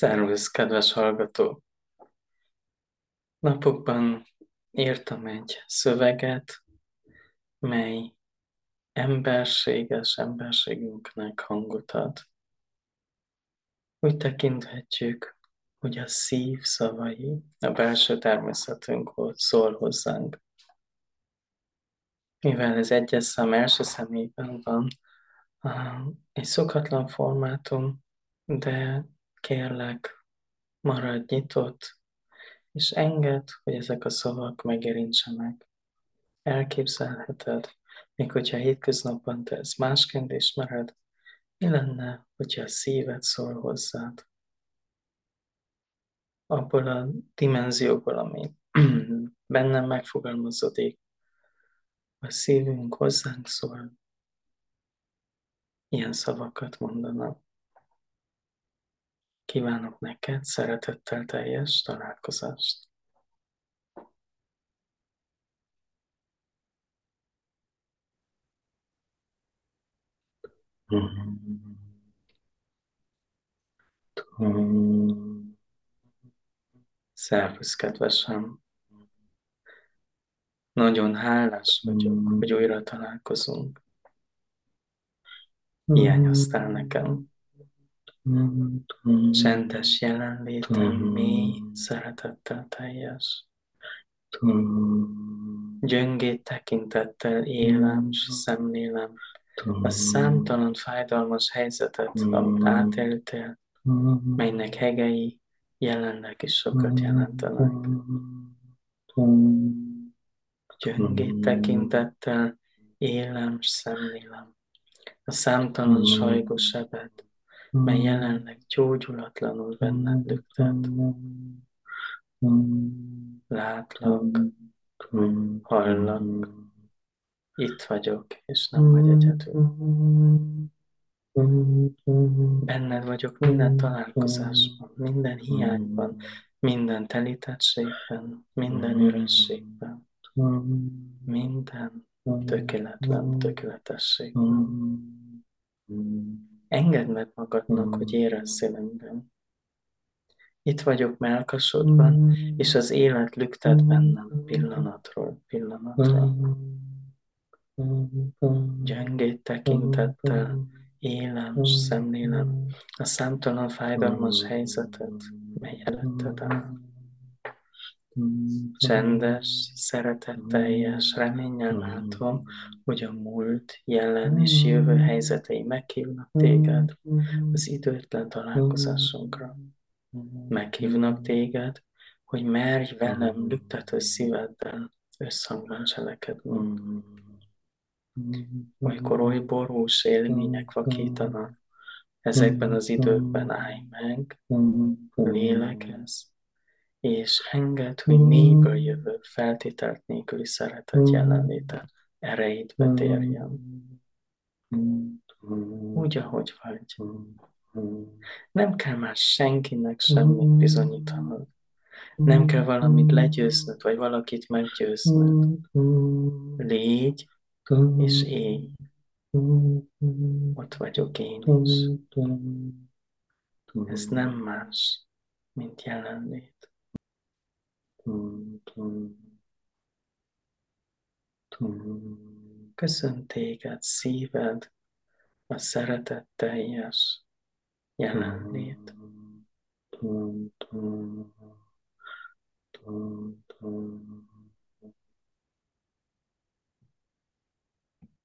Szervusz, kedves hallgató! Napokban írtam egy szöveget, mely emberséges emberségünknek hangot ad. Úgy tekinthetjük, hogy a szív szavai, a belső természetünk szól hozzánk. Mivel ez egyes szám első szemében van, egy szokatlan formátum, de kérlek, maradj nyitott, és engedd, hogy ezek a szavak megérintsenek. Elképzelheted, még hogyha hétköznapban te ezt másként ismered, mi lenne, hogyha a szíved szól hozzád? Abból a dimenzióból, ami bennem megfogalmazódik, a szívünk hozzánk szól, ilyen szavakat mondanak. Kívánok neked szeretettel teljes találkozást. Szervusz, kedvesem! Nagyon hálás vagyok, hogy újra találkozunk. Hiányoztál nekem. Csendes jelenlétem, mély szeretettel teljes. Gyöngét tekintettel élem, s szemlélem. A számtalan fájdalmas helyzetet, amit átéltél, melynek hegei jelenleg is sokat jelentenek. Gyöngét tekintettel élem, s szemlélem. A számtalan sajgos sebet, mely jelenleg gyógyulatlanul benned lüktet. Látlak, hallak, itt vagyok, és nem vagy egyedül. Benned vagyok minden találkozásban, minden hiányban, minden telítettségben, minden ürességben, minden tökéletlen tökéletességben. Engedd meg magadnak, hogy érezzél engem. Itt vagyok melkasodban, és az élet lüktet bennem pillanatról pillanatra. Gyengét tekintettel élem és szemlélem a számtalan fájdalmas helyzetet, mely előtted áll. Csendes, szeretetteljes, reménnyel látom, hogy a múlt, jelen és jövő helyzetei meghívnak téged az időtlen találkozásunkra. Meghívnak téged, hogy merj velem lüktető szíveddel összhangban cselekedni. Olykor oly borús élmények vakítanak, ezekben az időkben állj meg, lélegez, és enged, hogy mélyből jövő feltételt nélküli szeretet jelenléte erejét betérjen. Úgy, ahogy vagy. Nem kell már senkinek semmit bizonyítanod. Nem kell valamit legyőznöd, vagy valakit meggyőznöd. Légy és élj. Ott vagyok én is. Ez nem más, mint jelenlét. Köszön téged szíved a szeretet teljes jelenlét. Tum, tum, tum, tum, tum.